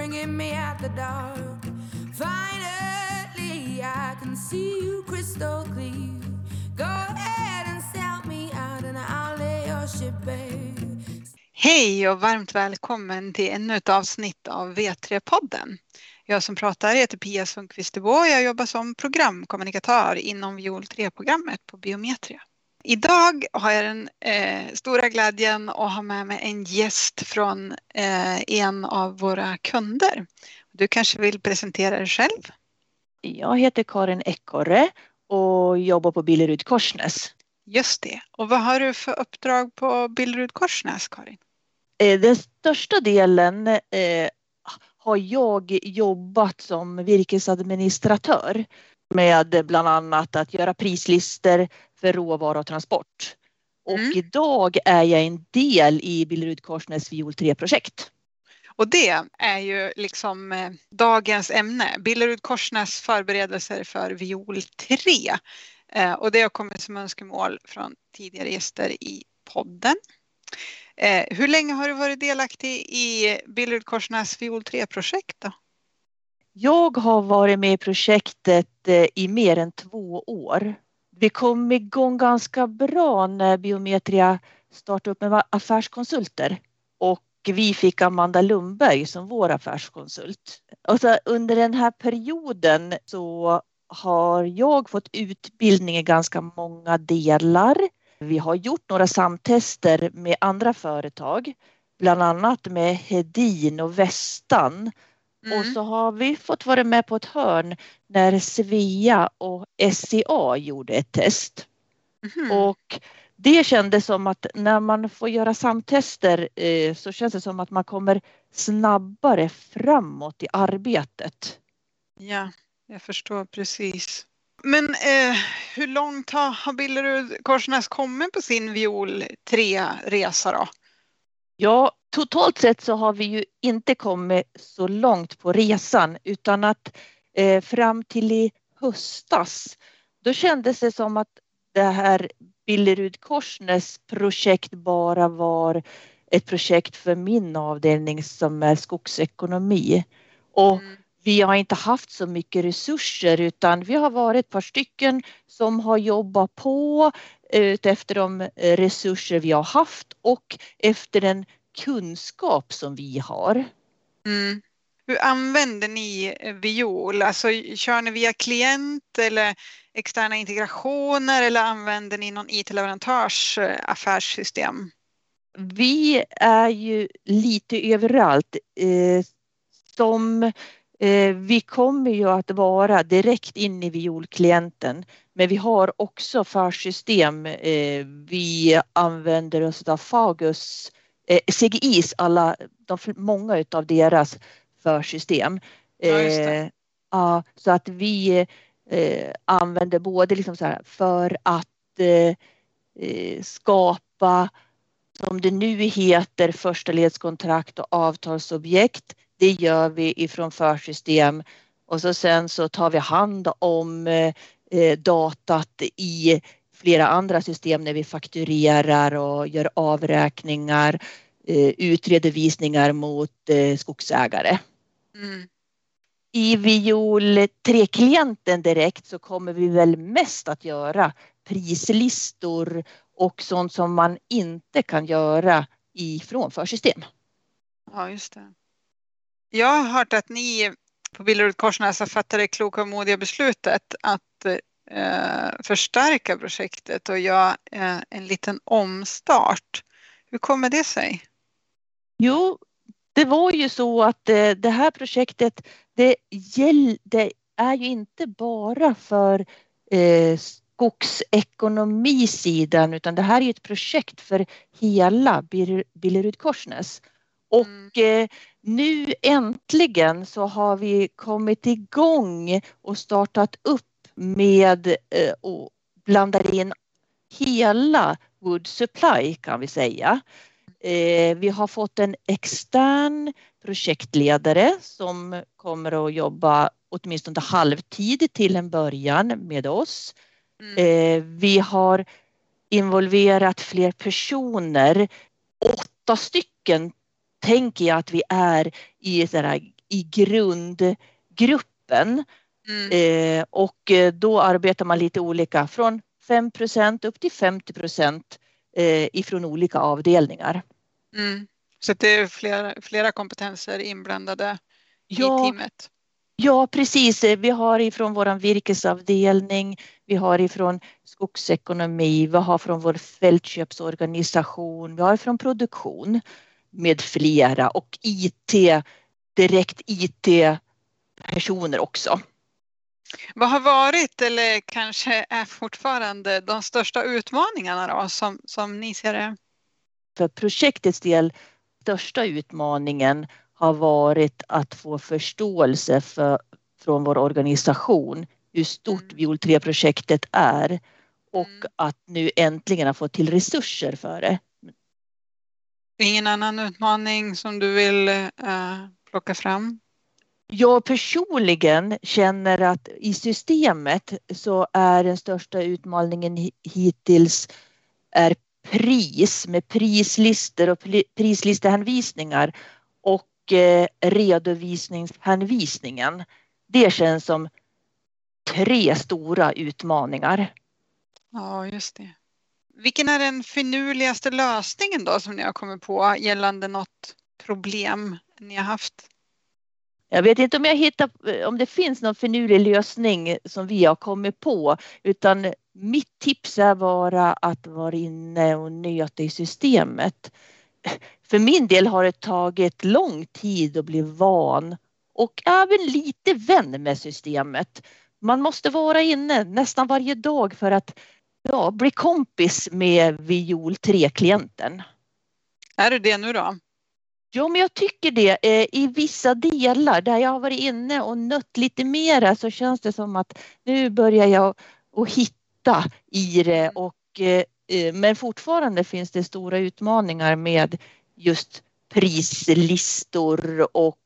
bringing me out the dark. Finally, I can see you crystal clear. Go ahead and sell me out, and I'll lay your ship bare. Hej och varmt välkommen till ännu ett avsnitt av V3-podden. Jag som pratar heter Pia Sundqvist och jag jobbar som programkommunikatör inom Viol 3-programmet på Biometria. Idag har jag den eh, stora glädjen att ha med mig en gäst från eh, en av våra kunder. Du kanske vill presentera dig själv? Jag heter Karin Ekorre och jobbar på Billerud Korsnäs. Just det. Och vad har du för uppdrag på Billerud Korsnäs, Karin? Eh, den största delen eh, har jag jobbat som virkesadministratör med bland annat att göra prislistor för råvara och transport. Och mm. idag är jag en del i Billerud Korsnäs Viol 3-projekt. Och det är ju liksom eh, dagens ämne, Billerud Korsnäs förberedelser för Viol 3. Eh, och det har kommit som önskemål från tidigare gäster i podden. Eh, hur länge har du varit delaktig i Billerud Korsnäs Viol 3-projekt? Jag har varit med i projektet eh, i mer än två år. Vi kom igång ganska bra när Biometria startade upp med affärskonsulter och vi fick Amanda Lundberg som vår affärskonsult. Och så under den här perioden så har jag fått utbildning i ganska många delar. Vi har gjort några samtester med andra företag, bland annat med Hedin och Vestan Mm. Och så har vi fått vara med på ett hörn när Svea och SCA gjorde ett test. Mm. Och det kändes som att när man får göra samtester eh, så känns det som att man kommer snabbare framåt i arbetet. Ja, jag förstår precis. Men eh, hur långt har, har Billerud Korsnäs kommit på sin viol 3-resa då? Ja, totalt sett så har vi ju inte kommit så långt på resan utan att eh, fram till i höstas då kändes det som att det här Billerud Korsnäs projekt bara var ett projekt för min avdelning som är skogsekonomi. Och mm. vi har inte haft så mycket resurser utan vi har varit ett par stycken som har jobbat på efter de resurser vi har haft och efter den kunskap som vi har. Mm. Hur använder ni Viol? Alltså, kör ni via klient eller externa integrationer eller använder ni någon IT-leverantörs eh, affärssystem? Vi är ju lite överallt. Eh, som eh, vi kommer ju att vara direkt in i Viol-klienten men vi har också affärssystem. Eh, vi använder oss av Fagus eh, CGIs alla, de, många av deras försystem. Eh, ja, så att vi eh, använder både liksom så här för att eh, eh, skapa som det nu heter första ledskontrakt och avtalsobjekt. Det gör vi ifrån försystem och så sen så tar vi hand om eh, datat i flera andra system när vi fakturerar och gör avräkningar, eh, utredovisningar mot eh, skogsägare. Mm. I Viol 3-klienten direkt så kommer vi väl mest att göra prislistor och sånt som man inte kan göra ifrån försystem. Ja, just det. Jag har hört att ni på Billerud Korsnäs fattat det kloka och modiga beslutet att eh, förstärka projektet och göra eh, en liten omstart. Hur kommer det sig? Jo, det var ju så att eh, det här projektet det, gäll, det är ju inte bara för eh, skogsekonomisidan utan det här är ett projekt för hela Billerud Korsnäs. Och mm. eh, nu äntligen så har vi kommit igång och startat upp med eh, och blandar in hela Wood Supply kan vi säga. Eh, vi har fått en extern projektledare som kommer att jobba åtminstone halvtid till en början med oss. Mm. Eh, vi har involverat fler personer. Åtta stycken tänker jag att vi är i i grundgruppen. Mm. Eh, och eh, då arbetar man lite olika från 5% upp till 50 procent eh, ifrån olika avdelningar. Mm. Så det är flera, flera kompetenser inblandade ja, i teamet? Ja, precis. Vi har ifrån vår virkesavdelning, vi har ifrån skogsekonomi, vi har från vår fältköpsorganisation, vi har från produktion med flera och IT, direkt IT-personer också. Vad har varit eller kanske är fortfarande de största utmaningarna då, som, som ni ser det? För projektets del, största utmaningen har varit att få förståelse för, från vår organisation hur stort mm. Viol 3-projektet är och mm. att nu äntligen ha fått till resurser för det. Ingen annan utmaning som du vill uh, plocka fram? Jag personligen känner att i systemet så är den största utmaningen hittills är pris med prislistor och prislistehänvisningar och eh, redovisningshänvisningen. Det känns som tre stora utmaningar. Ja, just det. Vilken är den finurligaste lösningen då som ni har kommit på gällande något problem ni har haft? Jag vet inte om jag hittar eh, om det finns någon finurlig lösning som vi har kommit på utan mitt tips är bara att vara inne och nöta i systemet. För min del har det tagit lång tid att bli van och även lite vän med systemet. Man måste vara inne nästan varje dag för att ja, bli kompis med Viol 3-klienten. Är du det nu då? Jo, men jag tycker det. Eh, I vissa delar där jag har varit inne och nött lite mera så känns det som att nu börjar jag att hitta i det mm. och eh, eh, men fortfarande finns det stora utmaningar med just prislistor och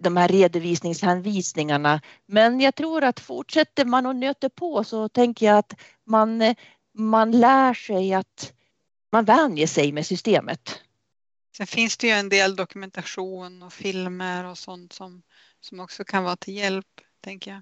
de här redovisningshänvisningarna. Men jag tror att fortsätter man och nöter på så tänker jag att man, man lär sig att man vänjer sig med systemet. Sen finns det ju en del dokumentation och filmer och sånt som, som också kan vara till hjälp, tänker jag.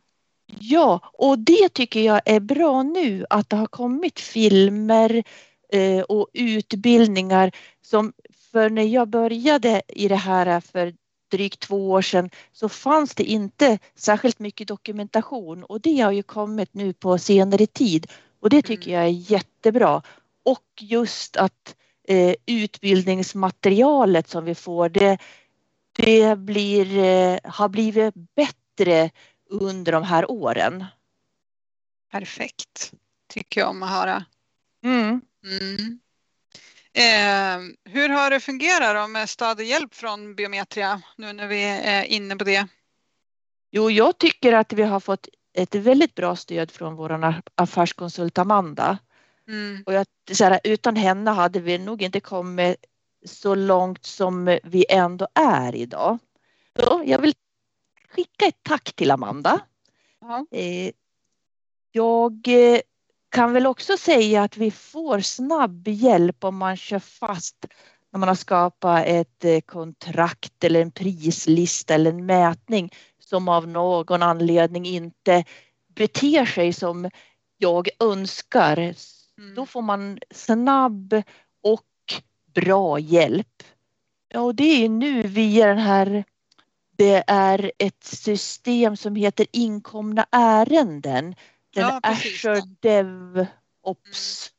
Ja, och det tycker jag är bra nu att det har kommit filmer eh, och utbildningar som för när jag började i det här för drygt två år sedan så fanns det inte särskilt mycket dokumentation och det har ju kommit nu på senare tid och det tycker mm. jag är jättebra. Och just att eh, utbildningsmaterialet som vi får det, det blir, eh, har blivit bättre under de här åren. Perfekt, tycker jag om att höra. Mm. Mm. Eh, hur har det fungerat med stöd och hjälp från Biometria nu när vi är inne på det? Jo, jag tycker att vi har fått ett väldigt bra stöd från vår affärskonsult Amanda. Mm. Och jag, så här, utan henne hade vi nog inte kommit så långt som vi ändå är idag. Så jag vill skicka ett tack till Amanda. Eh, jag eh, kan väl också säga att vi får snabb hjälp om man kör fast när man har skapat ett eh, kontrakt eller en prislista eller en mätning som av någon anledning inte beter sig som jag önskar. Mm. Då får man snabb och bra hjälp. Ja, och det är nu via den här det är ett system som heter inkomna ärenden den ja, Azure DevOps. Mm.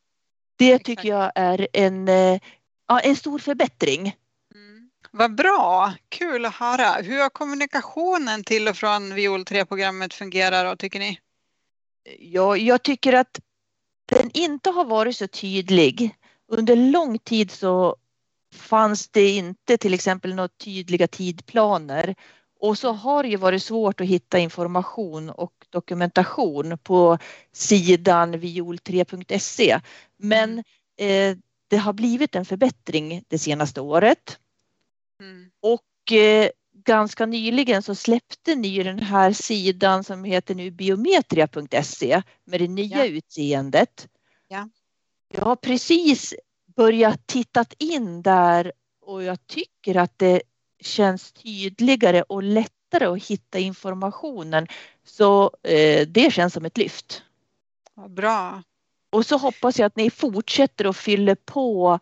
Det tycker jag är en, eh, ja, en stor förbättring. Mm. Vad bra, kul att höra. Hur har kommunikationen till och från Viol 3-programmet fungerat tycker ni? Ja, jag tycker att den inte har varit så tydlig. Under lång tid så fanns det inte till exempel några tydliga tidplaner och så har det ju varit svårt att hitta information och dokumentation på sidan viol3.se. Men eh, det har blivit en förbättring det senaste året. Mm. Och eh, ganska nyligen så släppte ni den här sidan som heter nu biometria.se med det nya ja. utseendet. Ja. Jag har precis börjat tittat in där och jag tycker att det känns tydligare och lättare att hitta informationen. Så eh, det känns som ett lyft. Vad bra. Och så hoppas jag att ni fortsätter att fylla på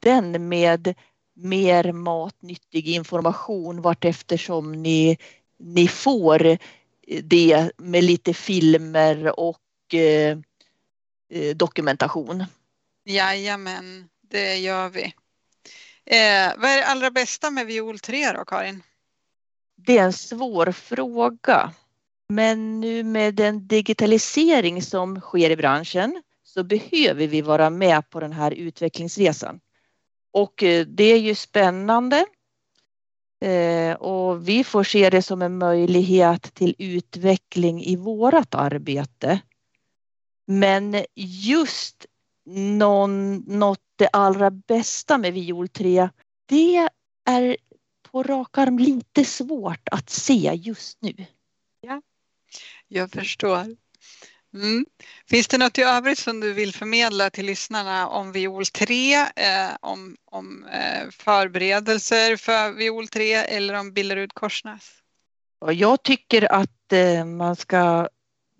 den med mer matnyttig information vart eftersom ni, ni får det med lite filmer och eh, eh, dokumentation. Jajamän, det gör vi. Eh, vad är det allra bästa med Viol 3 då, Karin? Det är en svår fråga. Men nu med den digitalisering som sker i branschen så behöver vi vara med på den här utvecklingsresan. Och eh, det är ju spännande. Eh, och vi får se det som en möjlighet till utveckling i vårt arbete. Men just någon, något det allra bästa med Viol 3, det är på rak arm lite svårt att se just nu. Ja, jag förstår. Mm. Finns det något i övrigt som du vill förmedla till lyssnarna om Viol 3, eh, om, om eh, förberedelser för Viol 3 eller om Billerud Korsnäs? Jag tycker att eh, man ska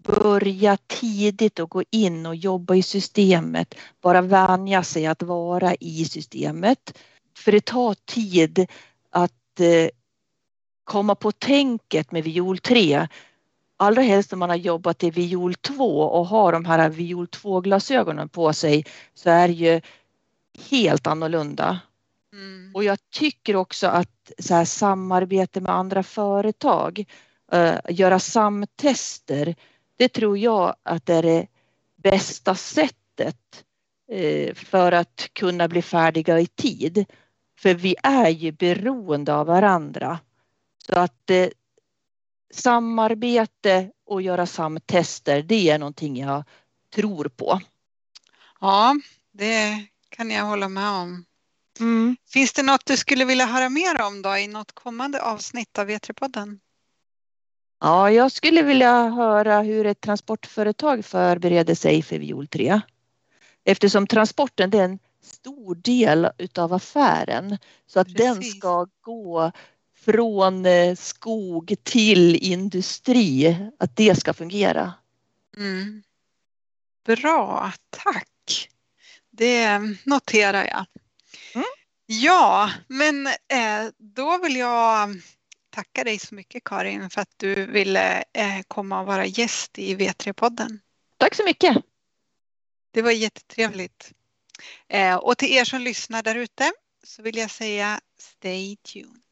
börja tidigt och gå in och jobba i systemet. Bara vänja sig att vara i systemet. För det tar tid att eh, komma på tänket med viol 3 allra helst när man har jobbat i viol 2 och har de här viol 2 glasögonen på sig så är det ju helt annorlunda. Mm. Och jag tycker också att så här, samarbete med andra företag, uh, göra samtester, det tror jag att det är det bästa sättet uh, för att kunna bli färdiga i tid. För vi är ju beroende av varandra. Så att uh, samarbete och göra samtester, det är någonting jag tror på. Ja, det kan jag hålla med om. Mm. Finns det något du skulle vilja höra mer om då i något kommande avsnitt av V3-podden? Ja, jag skulle vilja höra hur ett transportföretag förbereder sig för Viol 3. Eftersom transporten är en stor del utav affären så att Precis. den ska gå från eh, skog till industri, att det ska fungera. Mm. Bra, tack. Det noterar jag. Mm. Ja, men eh, då vill jag tacka dig så mycket Karin för att du ville eh, komma och vara gäst i V3-podden. Tack så mycket. Det var jättetrevligt. Och till er som lyssnar där ute så vill jag säga stay tuned.